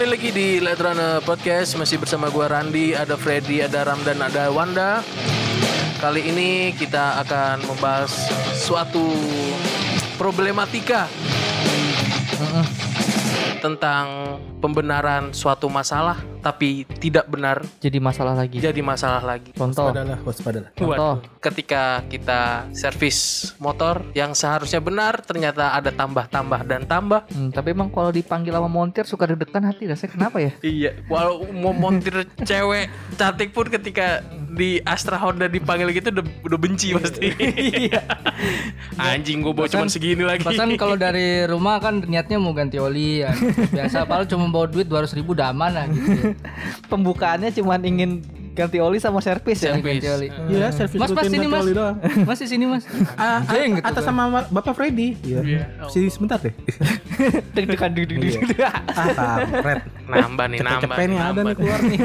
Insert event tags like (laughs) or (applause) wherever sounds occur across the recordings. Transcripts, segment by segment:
Kembali lagi di Let Runner Podcast. Masih bersama gua Randi, ada Freddy, ada Ramdan, ada Wanda. Kali ini kita akan membahas suatu problematika Tentang pembenaran suatu masalah Tapi tidak benar jadi masalah lagi. jadi masalah lagi Contoh, Waspadalah, waspadalah. contoh. Ketika kita servis motor yang seharusnya benar ternyata ada tambah-tambah dan tambah Hmm, tapi emang kalau dipanggil sama montir suka deg-degan hati rasanya kenapa ya? (laughs) Iya, walau mau montir cewek cantik pun ketika di Astra Honda dipanggil gitu udah, udah benci pasti. (laughs) Iya. (laughs) Anjing gue bawa cuma segini lagi. Pasan kalau dari rumah kan niatnya mau ganti oli ya. Biasa paling cuma bawa duit 200 ribu udah aman lah gitu. (laughs) Pembukaannya cuma ingin ganti oli sama servis ya. Servis. Ganti oli. Iya, servis Mas pas rutin sini ganti mas. oli doang. (laughs) Mas di sini mas. Ah, gitu atas kan. sama Bapak Freddy. Iya. Sini sebentar deh. (laughs) Deg-degan deg-degan. ah, kampret. nambah nih, nambah. Cepet-cepet nih ada nih keluar nih.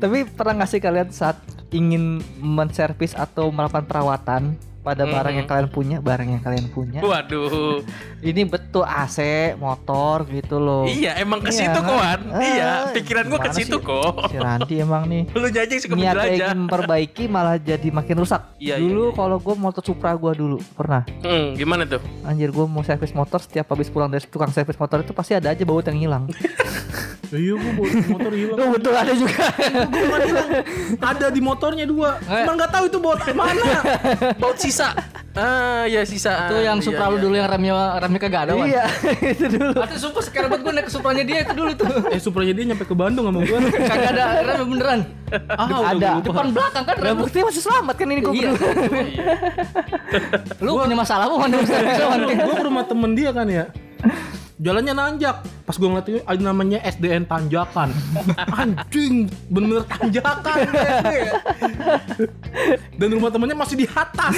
Tapi pernah nggak sih kalian saat ingin menservis atau melakukan perawatan pada barang yang kalian punya, barang yang kalian punya? Waduh. (laughs) Ini betul AC, motor gitu loh. Iya, emang ke Iya, situ kan? kawan. Ah, iya, pikiran gue ke situ sih? kok. Si Randy emang nih. (laughs) Lu jajing suka niatnya menjelajah. ingin memperbaiki malah jadi makin rusak. Iya, iya, dulu iya. kalau gue motor Supra gue dulu pernah. Hmm, gimana tuh? Anjir gue mau servis motor setiap habis pulang dari tukang servis motor itu pasti ada aja baut yang hilang. (laughs) Iya, gua bawa motor hilang. oh betul ada juga. Hilang. Ada di motornya dua. Eh. Cuma nggak tahu itu bawa mana. Baut sisa. Ah, ya sisa. Itu yang Iya, Supra lu iya. dulu yang remnya remnya kagak ada wan. iya (laughs) itu dulu. Atau Supra sekarang buat gue naik ke Supranya dia itu dulu tuh. Eh, Supranya dia nyampe ke Bandung sama gua. (laughs) Kagak ada remnya beneran. Ah, udah Ada. Depan belakang kan rem. buktinya masih selamat kan ini gue Iya. Iya. Lu punya masalah apa mana Gua gua ke rumah temen dia kan ya. Jalannya nanjak. Pas gua ngeliat ini ada namanya SDN Tanjakan. (laughs) Anjing, bener-bener tanjakan. Dan rumah temennya masih di atas.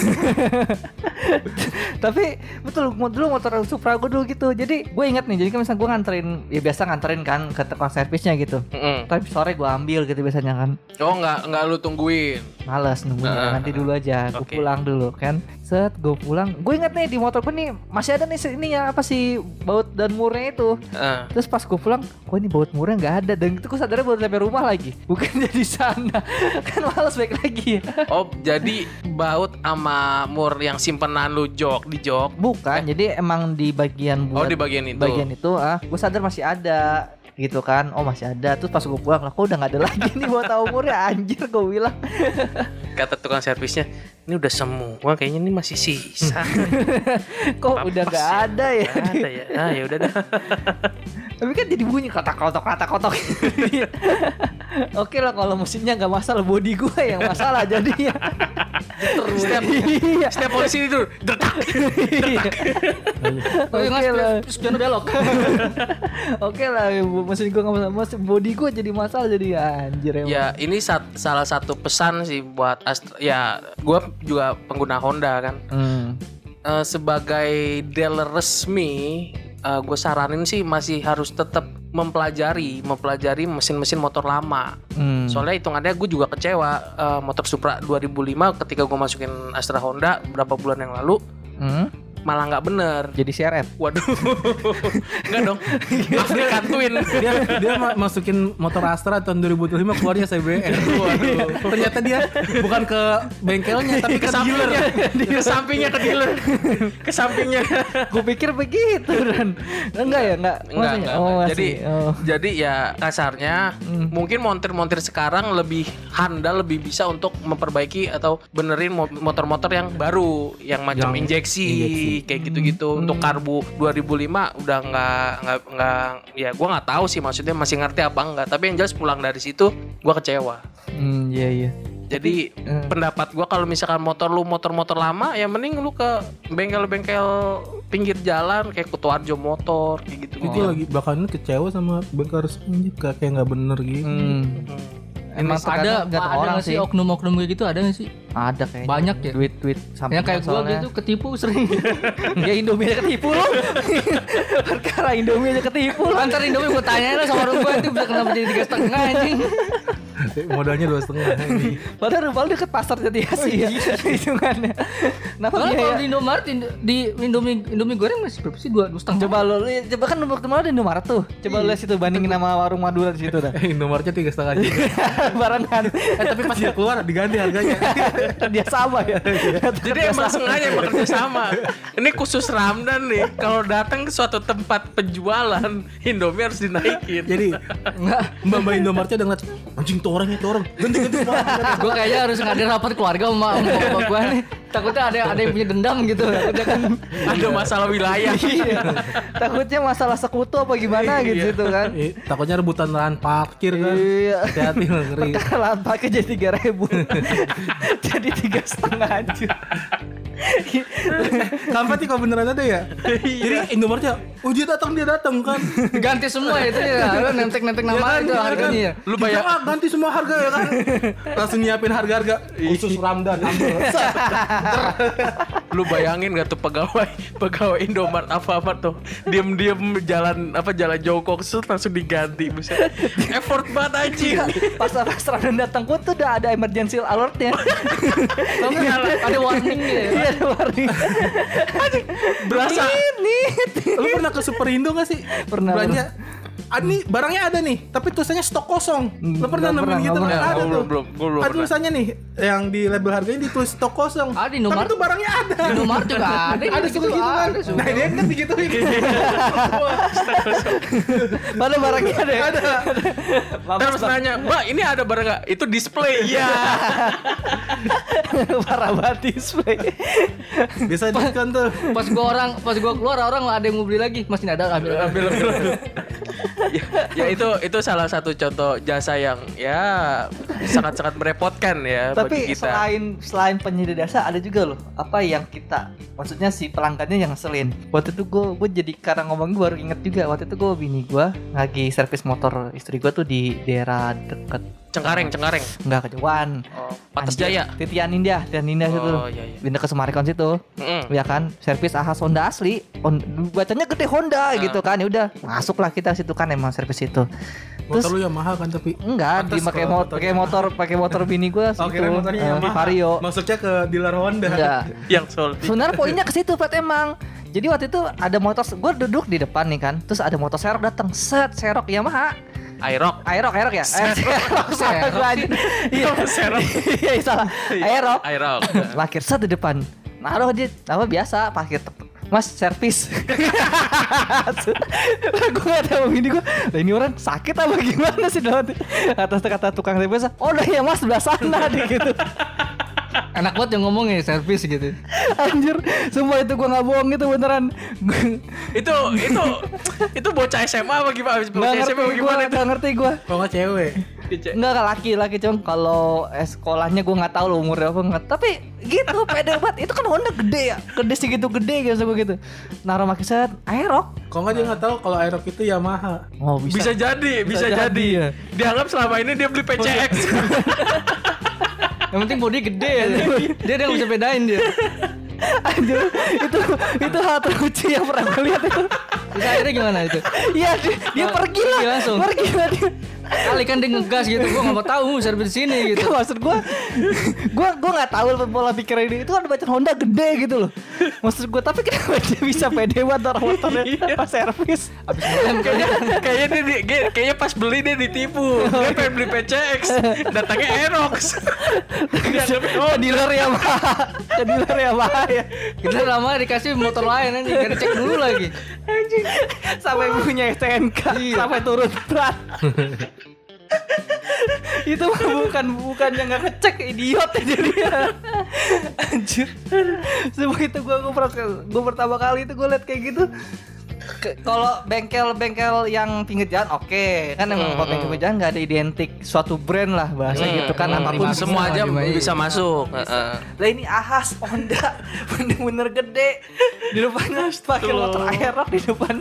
(laughs) Tapi betul dulu motor Supra gue dulu gitu. Jadi gue inget nih. Jadi kan misalnya gue nganterin ya biasa nganterin kan ke tukang servisnya gitu. Tapi sore gue ambil gitu biasanya kan. Oh, nggak nggak lu tungguin. Males nunggunya Ah, nanti dulu aja. Gue pulang dulu kan. Set gue pulang. Gue inget nih di motor gue nih masih ada nih ini ya apa sih baut dan murnya itu. Ah. Terus pas gue pulang, kok ini baut murnya nggak ada dan itu gue sadarnya baru sampai rumah lagi, (laughs) bukan di sana. kan males balik lagi. Oh, jadi baut sama mur yang simpenan lu jok di jok. Bukan, jadi emang di bagian Oh, buat di bagian itu. bagian itu ah, gue sadar masih ada gitu kan. Oh masih ada. Terus pas gue pulang, lah kok udah nggak ada lagi nih baut sama murnya anjir gue bilang. Kata tukang servisnya, ini udah semua kayaknya ini masih sisa. (laughs) Kok Papas udah nggak ya. ada ya? Nggak ada ya. Ah, ya udah dah. (laughs) Tapi kan jadi bunyi kotak kotak kotak kotak. (laughs) Oke lah kalau mesinnya nggak masalah, body gue yang masalah jadinya. Setiap Iya. setiap polisi itu detak. Oh iya Oke lah. mas, jangan belok. Oke lah, mesin gue nggak masalah, mesin body gue jadi masalah jadi anjir emang. Ya, ini sat- salah satu pesan sih buat Astra. Ya, gua juga pengguna Honda kan. Hmm. Eh, sebagai dealer resmi, gue saranin sih masih harus tetap mempelajari, mempelajari mesin-mesin motor lama. Hmm. Soalnya hitungannya gue juga kecewa eh, motor Supra 2005 ketika gue masukin Astra Honda berapa bulan yang lalu Hmm? Malah nggak bener. Jadi CRF. Waduh, (laughs) enggak dong. African Twin. Dia dia ma- masukin motor Astra tahun 2005 keluarnya CBR. Waduh. Ternyata dia bukan ke bengkelnya tapi ke ke dealer. sampingnya, ke sampingnya ke dealer, ke sampingnya. Gue pikir begitu dan enggak ya enggak. Enggak, enggak, Oh, enggak. masih. Jadi oh. jadi ya kasarnya Hmm. mungkin montir-montir sekarang lebih handal lebih bisa untuk memperbaiki atau benerin mo- motor-motor yang baru yang macam Yang injeksi, injeksi. Kayak gitu-gitu Hmm. untuk karbu 2005 udah nggak nggak nggak ya gua nggak tahu sih maksudnya masih ngerti apa enggak tapi yang jelas pulang dari situ gua kecewa Hmm, iya iya. jadi eh. pendapat gua kalau misalkan motor lu motor-motor lama ya mending lu ke bengkel-bengkel pinggir jalan kayak Kutuarjo motor kayak gitu Itu lagi bakalan kecewa sama bengkel resmi kayak kayak nggak bener gitu. Hmm. Emang ada ada orang sih oknum-oknum kayak gitu ada nggak sih? Ada kayaknya. Banyak ya? Tweet-tweet sampai Yang kayak gua gitu ketipu sering. (laughs) ya Indomie aja ketipu loh. (laughs) Perkara Indomie aja ketipu loh. Antar Indomie gue tanya lah sama orang gue itu bisa kenapa jadi tiga setengah anjing. Modalnya dua setengah. (laughs) Padahal rumah lu deket pasar jadi Asih ya (laughs) hitungannya. Kenapa Kalau biaya? kalau di Indomaret di, di Indomie Indomie goreng masih berapa sih? Dua, dua setengah. Coba lu li- coba kan nomor kemarin di Indomaret tuh. Coba lu lihat situ bandingin sama warung Madura di situ dah. (laughs) Indomaretnya tiga setengah juta. Barengan. Eh, tapi pas dia keluar diganti harganya. Dia sama ya. Jadi emang sengaja bekerja sama. Ini khusus Ramdan nih. Kalau datang ke suatu tempat penjualan Indomie harus dinaikin. Jadi Mbak Mbak Indomaretnya udah ngeliat anjing tuh orangnya tuh orang ganti ganti semua. gue kayaknya harus ngadain rapat keluarga sama sama bapak gue nih. Takutnya ada ada yang punya dendam gitu. Takutnya kan ada masalah wilayah. Iya. Takutnya masalah sekutu apa gimana gitu situ kan. Takutnya rebutan lahan parkir kan. Iya. Hati-hati ngeri. Perkara lahan pakai jadi tiga ribu (laughs) jadi tiga setengah aja (laughs) Sih kalau beneran ada ya? Jadi Indomaretnya, oh dia datang dia datang kan. ganti semua itu (laughs) ya. Lu nentek-nentek Ya nama kan, itu ya harganya ya. kan. Lu bayar ah, ganti semua harga ya kan. (laughs) Langsung nyiapin harga-harga khusus Ramdan. Lu bayangin gak tuh pegawai pegawai Indomaret apa-apa tuh diem-diem jalan apa jalan jongkok langsung diganti buset. Effort banget anjing. pas pas Ramadan datang pun tuh udah ada emergency alertnya ada warning gitu ya. iya ada warning Berasa nih Lu pernah ke Superindo gak sih? Pernah, Belanja. Ah, nih barangnya ada nih, tapi tulisannya stok kosong. Lu pernah nggak nemuin pernah, gitu kan? pernah. Ada tuh. belum, belum, belum Ada pernah. tulisannya nih, yang di label harganya ditulis stok kosong. Ah, di Tapi Indomaret. tuh barangnya ada. Di Indomaret juga (laughs) ada. Ada gitu, suka gitu kan? ada suka. Nah dia kan digituin. (laughs) mana barangnya ada ada. Terus nanya, Mbak ini ada barang gak? Itu display. Iya. (laughs) parah banget display Biasa diskon tuh. Pas gua orang, pas gua keluar orang ada yang mau beli lagi. Masih ada ambil. ambil ambil. Ya, ya itu itu salah satu contoh jasa yang ya sangat-sangat merepotkan ya bagi tapi kita. selain selain penyedia jasa ada juga loh apa yang kita maksudnya si pelanggannya yang ngeselin waktu itu gue gue jadi karena ngomong gue baru inget juga waktu itu gue bini gue lagi servis motor istri gue tuh di daerah deket Cengkareng, Cengkareng. nggak kejauhan Oh, Patas Jaya. Titian Indah dan Indah situ Oh iya iya. pindah ke Sumarekon situ Mm-mm. ya kan servis Ahas Honda asli On- bacanya gede Honda gitu kan ya udah masuklah kita situ kan emang servis itu Motor Terus- lu Yamaha kan tapi. enggak Pantes pakai kalau mo- pakai motor pakai motor bini gue (laughs) Oh, kira motornya Eh, Yamaha. Vario Maksudnya ke dealer Honda. enggak (laughs) Yang Solti. sebenarnya poinnya ke situ Pat emang jadi waktu itu ada motor gue duduk di depan nih kan terus ada motor serok datang set serok Yamaha Aerox. Aerox Aerox ya? Eh, gua aja iya. Serok. iya salah. Aerox. Aerox. parkir set di depan. Naruh dia apa biasa parkir Mas servis. (laughs) Gue gak tau ini gue Lah ini orang sakit apa gimana sih dalam? Atas kata tukang servis Oh udah ya mas sebelah sana deh (laughs) gitu Enak banget yang ngomong ya servis gitu. Anjir Semua itu gue gak bohong itu beneran itu itu itu bocah SMA apa gimana? Gak Bocah ngerti SMA apa gue gimana itu? Gak ngerti gue Kalau nggak cewek. Enggak laki laki cuma kalau eh, sekolahnya gue nggak tahu loh umurnya apa nggak tapi gitu pede banget itu kan Honda gede ya gede segitu gede gitu gue gitu naruh maki set aerok Kalau nggak dia nggak tahu kalau Aerox itu Yamaha. oh Bisa jadi, bisa, Bisa jadi. jadi, ya. Dianggap selama ini dia beli PCX. (laughs) Yang penting body gede ya. Dia dia bisa bedain dia. Anjir, itu itu hal terlucu yang pernah gue lihat itu Terus akhirnya gimana itu? Iya dia, dia Oh, pergi lah pergi langsung. pergi lah dia Kali kan dia ngegas gitu. Gua nggak mau tahu servis di sini gitu. Itu maksud gue gue gue nggak tahu pola pikir ini itu kan bacaan Honda gede gitu loh maksud gue tapi kenapa dia bisa pede banget orang motornya pas servis Abis ngelem kayaknya. kayaknya dia di- kayak- kayaknya pas beli dia ditipu. Dia pengen beli PCX, datangnya Aerox. Oh dealer ya ke dealer ya ya Kita lama dikasih motor lain aja. Gak dicek dulu lagi. sampai punya STNK sampai turun berat (laughs) itu bukan bukan yang nggak ngecek idiot ya dia. (laughs) Anjir. Semua itu gue gue pertama kali itu gue liat kayak gitu kalau bengkel-bengkel yang pinggir jalan oke kan emang kalau bengkel pinggir jalan nggak ada identik suatu brand lah bahasa gitu kan hmm, apa pun bisa. Semua aja iya. bisa masuk. Heeh. lah ini ahas Honda (laughs) bener-bener gede di depannya pakai motor aerox di depan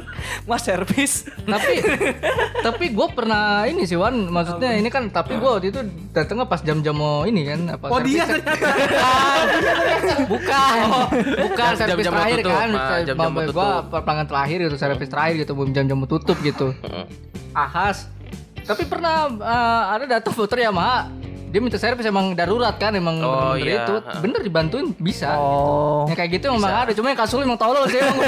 mas servis tapi (laughs) tapi gue pernah ini sih Wan maksudnya ini kan tapi gue waktu itu datangnya pas jam-jam mau ini kan apa Oh dia (laughs) ternyata. bukan bukan jam-jam terakhir kan ah, jam-jam gue tutup. pelanggan terakhir gitu servis terakhir gitu belum jam-jam mau tutup gitu ahas Tapi pernah eh, ada datang motor Yamaha. Dia minta servis emang darurat kan emang Oh, bener-bener iya. itu. Bener dibantuin bisa. Oh. Yang kayak gitu emang ada, cuma yang kasul emang tolol sih emang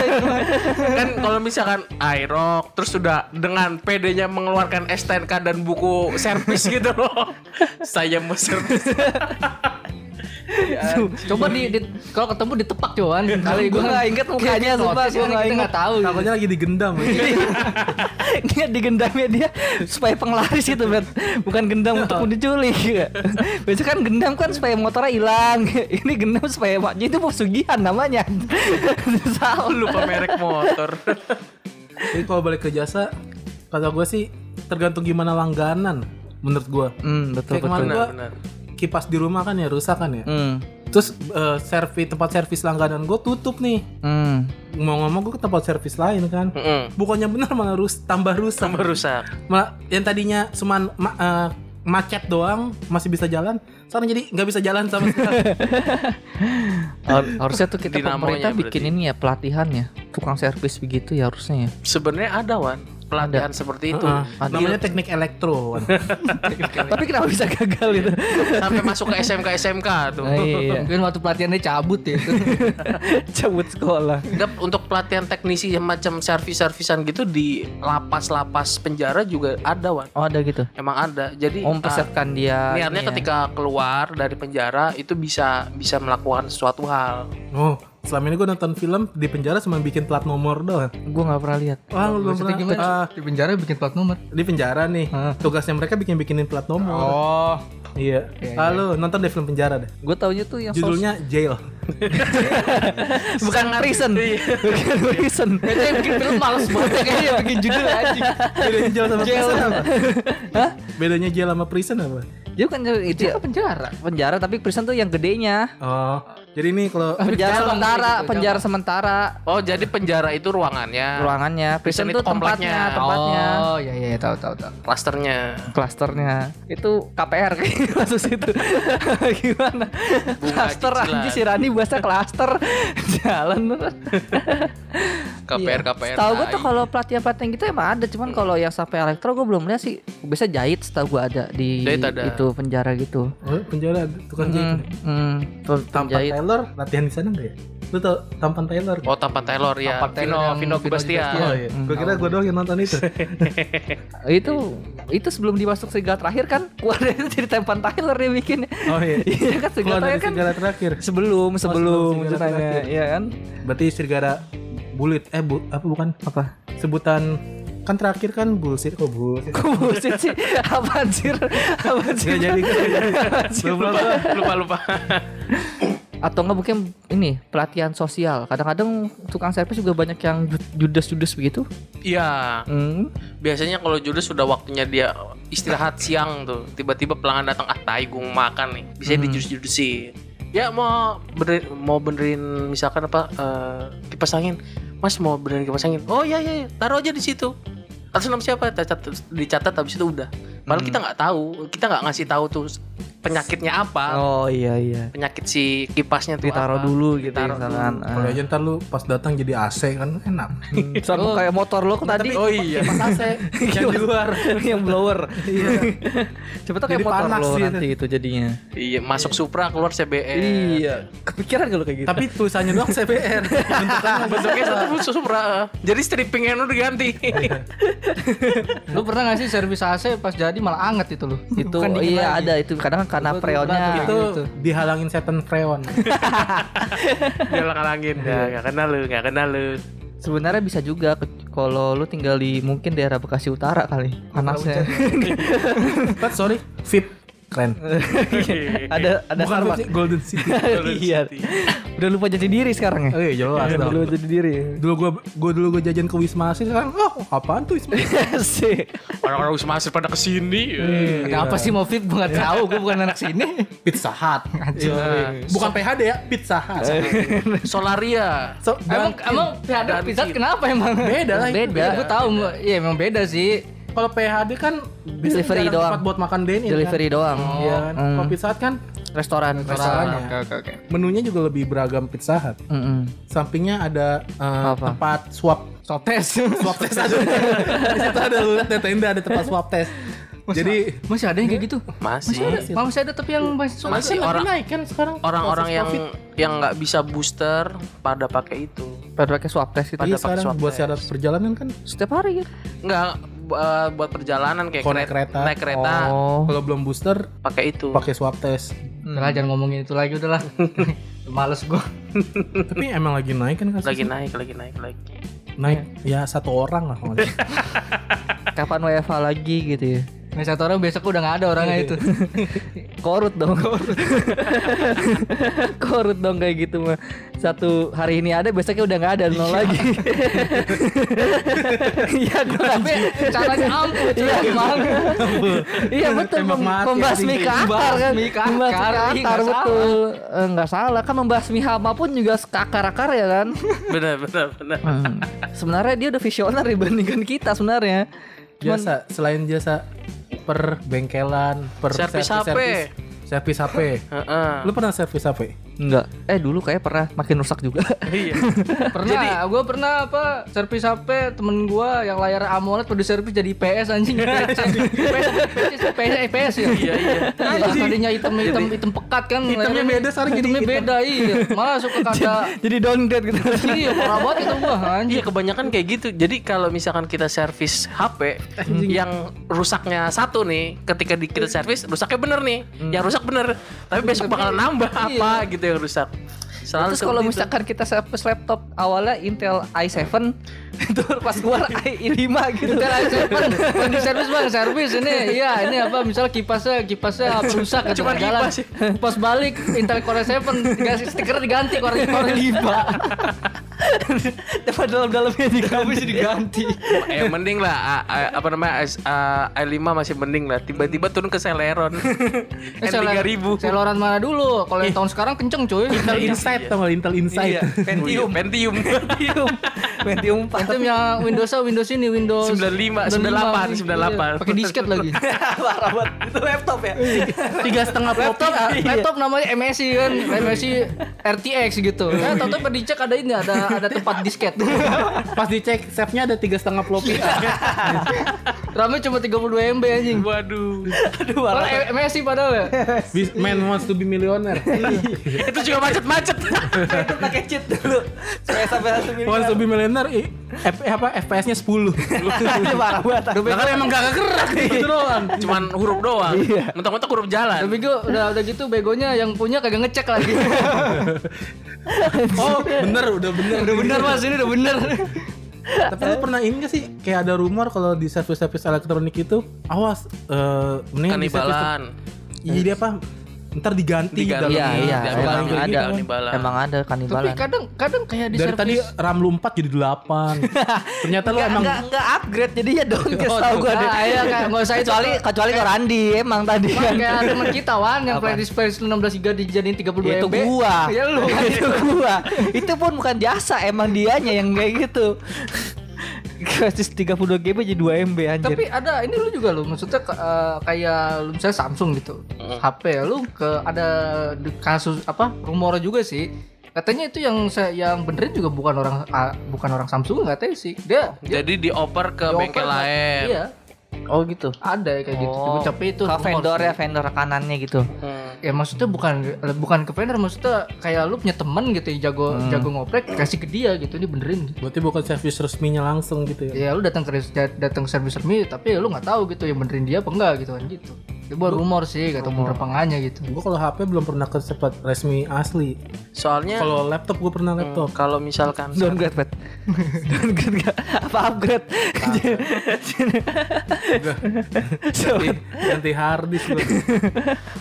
(laughs) kan kalau misalkan iRock terus sudah dengan PD-nya mengeluarkan STNK dan buku servis gitu loh. (laughs) Saya mau servis. (laughs) (laughs) Coba di, di kalau ketemu ditepak cuman. (laughs) Kali Gua nggak inget mukanya, sumpah, gua nggak inget. nggak tahu. Takutnya lagi digendam. (laughs) Dia digendamnya dia supaya penglaris itu, Bet. Bukan gendam untuk diculik. Biasanya kan gendam kan supaya motornya hilang. Ini gendam supaya maknya itu pesugihan namanya. Salah. Lupa merek motor. Jadi kalau balik ke jasa, kata gue sih tergantung gimana langganan menurut gue. Hmm, betul Kayak betul. gua benar. Kipas di rumah kan ya rusak kan ya. Hmm. Terus eh, servis tempat servis langganan gue tutup nih. Hmm. Mau ngomong gue ke tempat servis lain kan. Mm-mm. Bukannya benar malah rus tambah rusak. Tambah rusak. Malah yang tadinya cuman ma- eh, macet doang masih bisa jalan, sekarang jadi nggak bisa jalan sama sekali. (laughs) Har- harusnya tuh kita Dinamonya pemerintah berarti. bikin ini ya pelatihan ya tukang servis begitu ya harusnya ya Sebenarnya ada wan pelatihan seperti itu. Heeh. Adil. namanya teknik elektro. (laughs) Tapi kenapa bisa gagal itu Sampai masuk ke SMK SMK tuh. Nah, iya Mungkin waktu pelatihannya cabut ya (laughs) cabut sekolah Dap, untuk pelatihan teknisi yang macam servis-servisan gitu di lapas-lapas penjara juga ada wan. oh ada gitu Emang ada. Jadi oh ah, mempersiapkan dia niatnya ini ya. ketika keluar dari penjara itu bisa bisa melakukan sesuatu hal. Oh, selama ini gue nonton film di penjara cuma bikin plat nomor doang. gue nggak pernah lihat Wah, lu belum pernah. gimana? Ah, Di penjara bikin plat nomor. di penjara nih. Tugasnya mereka bikin bikinin plat nomor. Oh. Iya. Halo, nonton deh film penjara deh. gue taunya tuh yang Judulnya Jail. (laughs) bukan prison bukan prison Itu yang bikin film males banget ya, kayaknya bikin judul anjing. Bedanya jail sama Jail. prison apa? (laughs) Hah? Bedanya jail sama prison apa? dia kan itu ya, penjara. penjara tapi prison tuh yang gedenya Oh, jadi nih kalau penjara cabang sementara gitu, penjara sementara. Oh, jadi penjara itu ruangannya, ruangannya prison itu kompleknya. tempatnya tempatnya. Oh, iya iya tahu tahu tahu. klasternya. klasternya itu KPR kayaknya (laughs) masuk situ. (laughs) Gimana? Klaster anjing si Rani bahasa klaster (laughs) jalan. KPR KPR. Tahu gue tuh kalau pelatihan pelatihan gitu emang ada cuman kalau yang sampai elektro gue belum lihat sih. Biasa jahit setahu gue ada di Jahit ada. itu penjara gitu. Oh, penjara tukang jahit. hmm, hmm, penjahit Taylor latihan di sana enggak ya? Lu tau Tampan Taylor? Oh, Tampan Taylor ya. Tampan Taylor Vino yang Vino Vino Gebastian. Oh iya. Gue kira gue doang yang nonton itu. (laughs) itu itu sebelum dimasuk serigala terakhir kan keluar dari itu jadi tempan Taylor dia bikin Oh iya. (laughs) iya kan dari terakhir kan serigala terakhir. sebelum sebelum sebelum serigala ceritanya terakhir. iya kan Berarti serigala bulit eh bu, apa bukan? apa Sebutan kan terakhir kan bullshit kok bullshit. Kok bullshit sih? Apa anjir? Apa Gak anjir? jadi gue. lupa lupa lupa. Atau enggak mungkin ini pelatihan sosial. Kadang-kadang tukang servis juga banyak yang ju- judes-judes begitu. Iya. Hmm. Biasanya kalau judes sudah waktunya dia istirahat siang tuh. Tiba-tiba pelanggan datang, ah tai gue makan nih. Bisa Hmm. dijudus-judusin. Ya mau benerin, mau benerin misalkan apa eh, kipas angin. Mas mau benerin kipas angin. Oh iya iya, iya. taruh aja di situ. Atas nama siapa? Dicatat, dicatat habis itu udah. Padahal kita nggak tahu, kita nggak ngasih tahu tuh penyakitnya apa. Oh iya iya. Penyakit si kipasnya tuh Ditaruh apa. dulu gitu Ditaruh misalkan. Kalau aja ntar lu pas datang jadi AC kan enak. (laughs) Sama kayak motor lo kan tadi. Oh iya. Pas (laughs) AC yang di luar. (laughs) yang blower. Iya. Coba tuh kayak Jadi motor panas lo sih nanti itu jadinya. Iya, masuk Supra keluar CBR. Iya. Kepikiran kalau kayak gitu. Tapi tulisannya doang CBR. Bentukannya Bentuknya satu Supra. Jadi strippingnya udah diganti. Lu pernah gak sih servis AC pas jadi malah anget itu lu? itu iya ada itu kadang karena freonnya itu gitu. dihalangin setan freon. (laughs) Dia langin ya, gak kenal lu, gak kenal lu. sebenarnya bisa juga kalau lu tinggal di mungkin daerah Bekasi Utara kali panasnya But sorry, VIP keren. (laughs) ada ada Bukan Starbucks sih, Golden City. (laughs) iya udah lupa jadi diri sekarang ya Oh iya jelas dong. dulu jadi diri Dulu gua gua dulu gua jajan ke Wisma Asih sekarang oh apaan tuh Wisma Asih? (laughs) sih Orang-orang Wisma Asir pada ke sini. Iya. Ada apa sih mau fit gue nggak tahu, gue bukan anak sini. Pizza Hut. Iya. Bukan PHD ya, Pizza Hut. Solaria. So, Emang emang PHD pizza Kit. kenapa emang? beda lah. Beda. Gue tahu, iya emang beda sih. Kalau PHD kan bisa Delivery doang. tempat buat makan dine delivery doang Iya kan. Hmm. Kalau Pizza Hut kan restoran restorannya. Oke oke oke. Menunya juga lebih beragam Pizza Hut. Mm-mm. Sampingnya ada Apa? tempat swab Swab test. (laughs) swab test ada. (laughs) Di situ ada tenda ada tempat swab test. Jadi Masih ada yang kayak gitu? Masih. Masih ada, masih ada tapi yang masih Masih orang naik kan sekarang. orang-orang yang Covid. yang nggak bisa booster pada pakai itu. Pada pakai swab test itu. Pada Iya pakai swab buat test. syarat perjalanan kan Setiap hari gitu. Nggak eh, buat perjalanan kayak keret- kereta. naik kereta Oh. kalau belum booster pakai itu. pakai swab test. Udah lah, jangan ngomongin itu lagi udahlah. (laughs) Males gua. Tapi emang lagi naik kan kasusnya? lagi naik, lagi naik lagi. naik ya satu orang lah. Kapan WFH lagi gitu ya? Nah, satu orang besok udah nggak ada orangnya itu. (laughs) Korut dong. (laughs) Korut dong kayak gitu mah. Satu hari ini ada, besoknya udah nggak ada nol lagi. (laughs) Iya, Tapi caranya ampuh emang. Iya betul membasmi anjing. ke akar kan Membasmi ke akar, Membasmi ke iya, akar nggak betul Eh, nggak salah kan membasmi hama pun juga ke akar-akar ya kan Benar, benar, benar. sebenarnya dia udah visioner dibandingkan kita sebenarnya jasa selain jasa per bengkelan per Servis HP. servis HP lu pernah servis HP enggak eh dulu kayak pernah makin rusak juga (laughs) Iya. (laughs) Pernah, gua pernah apa servis HP temen gua yang layar AMOLED pada servis jadi IPS anjing IPS IPS IPS ya. Iya, iya. Iya, tadinya hitam hitam hitam pekat kan. Hitamnya beda, sekarang jadi hitamnya hitam. beda iya. Malah suka (laughs) kata jadi downgrade gitu iya parah banget itu gua anjing. Iya kebanyakan kayak gitu. Jadi kalau misalkan kita servis HP yang rusaknya satu nih, ketika di kita servis rusaknya bener nih, yang rusak bener. Tapi besok bakal nambah apa gitu yang rusak. Selalu Terus kalau itu. misalkan kita servis laptop awalnya Intel i7 (laughs) itu pas keluar i5 gitu. Intel i7 bukan di servis bang servis ini iya ini apa misalnya kipasnya kipasnya rusak gitu Cuma jalan kipas ya. pas balik Intel Core 7 dikasih stiker diganti Core Core 5 (laughs) (laughs) Dapat dalam-dalamnya diganti. habis diganti eh mending lah a- a- apa namanya a- i5 masih mending lah. Tiba-tiba turun ke Celeron. (laughs) N3000. Celoran mana dulu kalau yang tahun sekarang kenceng cuy Intel Insight tau nggak Intel Insight Iya, Pentium. Pentium. Pentium. Pentium 4. Pentium yang Windowsnya Windows ini Windows 95, 98, 98. Iya, pakai disket lagi (laughs) Parah banget. Itu laptop ya. tiga setengah laptop laptop namanya MSI kan MSI RTX gitu ya tau tau dicek ada ini ada ada tempat disket (laughs) pas dicek save-nya ada tiga setengah floppy (laughs) RAM cuma 32 MB anjing Waduh. Aduh, Padahal parah. M- MSI padahal ya This man wants to be millionaire (laughs) Itu juga macet-macet. Itu pakai cheat dulu. Supaya sampai satu miliar. wants to be millionaire F- apa FPS-nya 10 Itu parah banget. Kan emang gak gerak gitu doang Cuman huruf doang. Mentok-mentok huruf jalan. tapi gue udah udah gitu begonya yang punya kagak ngecek lagi (laughs) oh bener udah bener udah bener mas ini udah bener Tapi lu pernah ini gak sih kayak ada rumor kalau di servis-servis elektronik itu awas eh mendingan di servis Kanibalan. Iya dia apa? Ntar diganti, Diganti. Iya, iya, Diambil emang ada. kanibalan. Emang ada tapi kanibalan. kadang kadang kayak di Dari tadi RAM lu 4 jadi 8 (laughs) Ternyata lu Enggak, emang enggak, enggak upgrade jadinya dong Oh, tahu gua deh. ah, iya, kayak nggak usah itu. kecuali kecuali ke Randi emang tadi kan. kayak teman kita wan yang Apa? playlist playlist 16 giga dijadiin 32 Ya, itu MB gua. ya lu kan (laughs) itu gua. Itu pun bukan jasa, emang dianya yang kayak gitu. Gratis 32 GB jadi 2 MB anjir. Tapi ada ini lu juga lu maksudnya eh, kayak lu misalnya Samsung gitu. HP lu ke ada di kasus apa rumor juga sih. Katanya itu yang saya yang benerin juga bukan orang ah, bukan orang Samsung katanya sih. Dia, dia Jadi dioper ke dioper bengkel ke- lain. Iya. Oh gitu. Ada kayak gitu. Oh, Tapi itu ke vendor ya, vendor rekanannya gitu. Hmm. Ya maksudnya bukan bukan ke vendor maksudnya kayak lu punya temen gitu yang jago Hmm. jago ngoprek kasih ke dia gitu ini benerin. Berarti bukan servis resminya langsung gitu ya Ya lu datang ke datang ke servis resmi tapi lu nggak tahu gitu yang benerin dia apa enggak gitu kan gitu. Itu buat rumor sih kata bener apa enggaknya gitu. Gue kalau HP belum pernah ke tempat resmi asli Soalnya Kalau laptop gue pernah laptop kalau misalkan (laughs) Downgrade, Pat. (laughs) Downgrade enggak? Apa upgrade? (laughs) ganti, ganti hard disk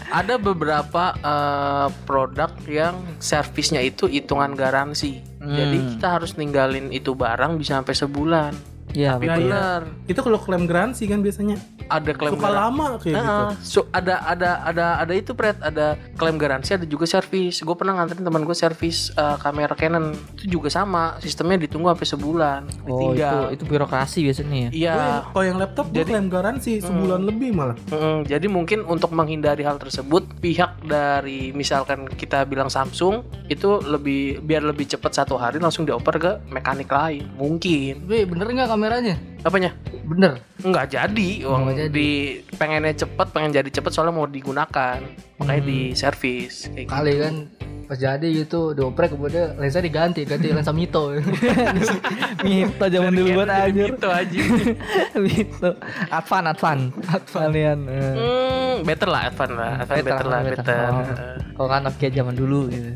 ada beberapa eh, produk yang servisnya itu hitungan garansi. Jadi kita harus ninggalin itu barang bisa sampai sebulan. Iya, Tapi benar. Itu kalau klaim garansi kan biasanya Ada klaim Suka garansi. lama kayak gitu Nah, so, ada ada ada ada itu Pret, ada klaim garansi, ada juga servis. Gue pernah nganterin teman gue servis eh, kamera Canon. Itu juga sama, sistemnya ditunggu sampai sebulan. Oh, itu Ditinggal. itu birokrasi biasanya ya. Iya. Kalau yang laptop gue klaim garansi sebulan lebih malah Mm, jadi mungkin untuk menghindari hal tersebut, pihak dari misalkan kita bilang Samsung itu lebih biar lebih cepat satu hari langsung dioper ke mekanik lain. Mungkin. Tapi bener nggak kameranya? Apanya? Bener. Nggak jadi, uang jadi. di pengennya cepet, pengen jadi cepet soalnya mau digunakan, makanya di servis kayak Kali gitu. kan pas jadi gitu dioprek kemudian lensa diganti ganti (laughs) lensa mito (laughs) Mito zaman dulu buat anjir. Gitu aja. (laughs) Mito. Advan, Advan. Kalian. eh. hmm, better lah, Advan lah, Advan better, Better, lah, better. better. Oh. Kalau kan Nokia zaman dulu gitu.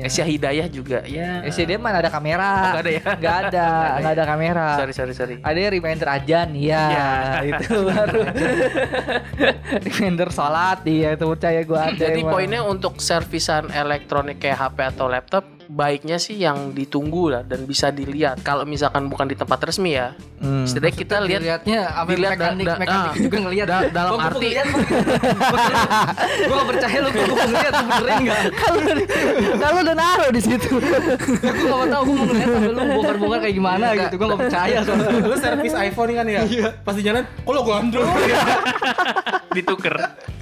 Mm-mm. Asia Hidayah juga, ya. SCD mana ada kamera? Oh, nggak ada ya? (laughs) Nggak ada, nggak ada kamera. Sorry, sorry, sorry. Ada reminder ajan, iya. Ya. (laughs) itu baru. (laughs) reminder sholat, iya itu percaya gua ada. Jadi emang. poinnya untuk servisan elektronik kayak HP atau laptop baiknya sih yang ditunggu lah dan bisa dilihat. Kalau misalkan bukan di tempat resmi ya, Hmm. setidaknya kita lihat lihatnya apa dilihat da- mekanik da- mekanik ah, juga ngelihat da- dalam arti gue gak percaya lu gue mau ngeliat lu benerin gak Kalau kalau udah naruh di situ. ya gue gak tau gue mau ngeliat sampai lu bongkar-bongkar kayak gimana gitu gue gak percaya soalnya Lu servis iPhone kan ya? Pas di jalan, kok lo gue Android? dituker.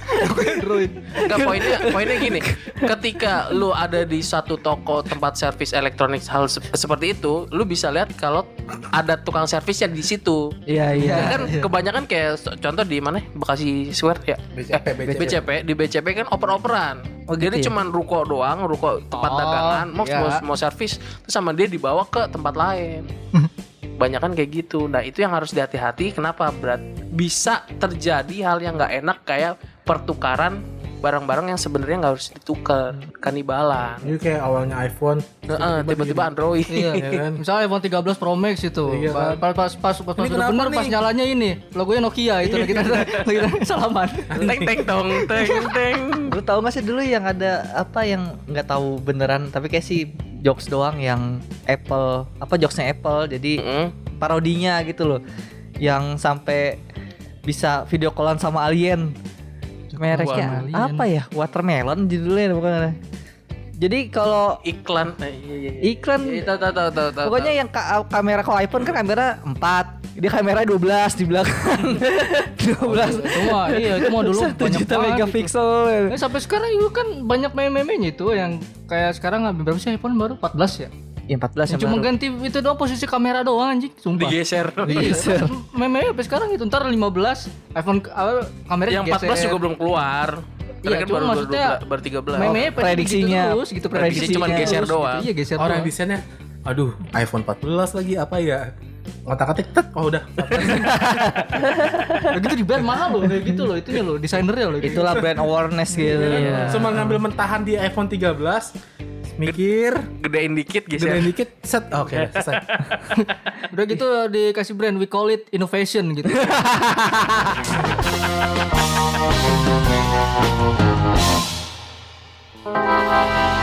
Enggak poinnya poinnya gini, ketika lu ada di satu toko tempat servis elektronik hal se- seperti itu, lu bisa lihat kalau ada tukang servisnya di situ. Iya iya. Ya kan kebanyakan kayak contoh di mana? Bekasi Square ya. BCP, BCP. BCP di BCP kan oper-operan. Oh, gitu Jadi ya? cuman ruko doang, ruko tempat Oh, dagangan, mau iya. mau, mau servis terus sama dia dibawa ke tempat lain. (laughs) Banyak kan kayak gitu. Nah, itu yang harus dihati-hati. Kenapa? Berat bisa terjadi hal yang nggak enak kayak pertukaran barang-barang yang sebenarnya nggak harus ditukar, kanibalan. Jadi kayak awalnya iPhone, Heeh, tiba-tiba Android. Iya, ya (laughs) kan? misalnya iPhone 13 Pro Max itu, Iya kan? pas pas pas pas, pas Ini udah bener nih? pas nyalanya ini, logonya Nokia itu lagi kita lagi kita (laughs) salaman. teng teng tong teng teng. Lu tahu gak sih dulu yang ada apa yang nggak tahu beneran tapi kayak sih jokes doang yang Apple apa jokesnya Apple jadi Heeh. parodinya gitu loh yang sampai bisa video callan sama alien mereknya apa ya? Watermelon judulnya bukan jadi kalau Iklan. Iklan. Tahu tahu tahu tahu. tahu, pokoknya yang ka- kamera kalau iPhone kan kamera 4 dia kamera 12 di belakang. (laughs) 12 Itu mah iya itu mah dulu 1 banyak juta megapiksel. itu. Eh, sampai sekarang itu kan banyak meme-memenya itu yang kayak sekarang berapa sih iPhone baru? 14 ya? Ya 14 Yang yang cuma baru. ganti itu doang posisi kamera doang anjing, sumpah. digeser. (laughs) Iya, meme sampai sekarang itu ntar 15 iPhone apa, kamera yang 14 juga belum keluar. Iya, Iya, kan cuma baru maksudnya baru 13. meme Oh, prediksinya. gitu terus gitu Prediksi prediksinya cuman geser terus, doang. gitu. Iya, geser Orang doang. desainnya, aduh iPhone 14 lagi apa ya? Ngotak-atik, tet, oh udah. Nah, gitu dibayar mahal loh kayak gitu loh itunya loh desainernya loh. itulah brand awareness gitu Iya. Cuma ngambil mentahan di iPhone 13, mikir, Gedein dikit geser. gedein dikit, set, oke, (laughs) selesai. (laughs) Udah gitu dikasih brand we call it innovation gitu. (laughs)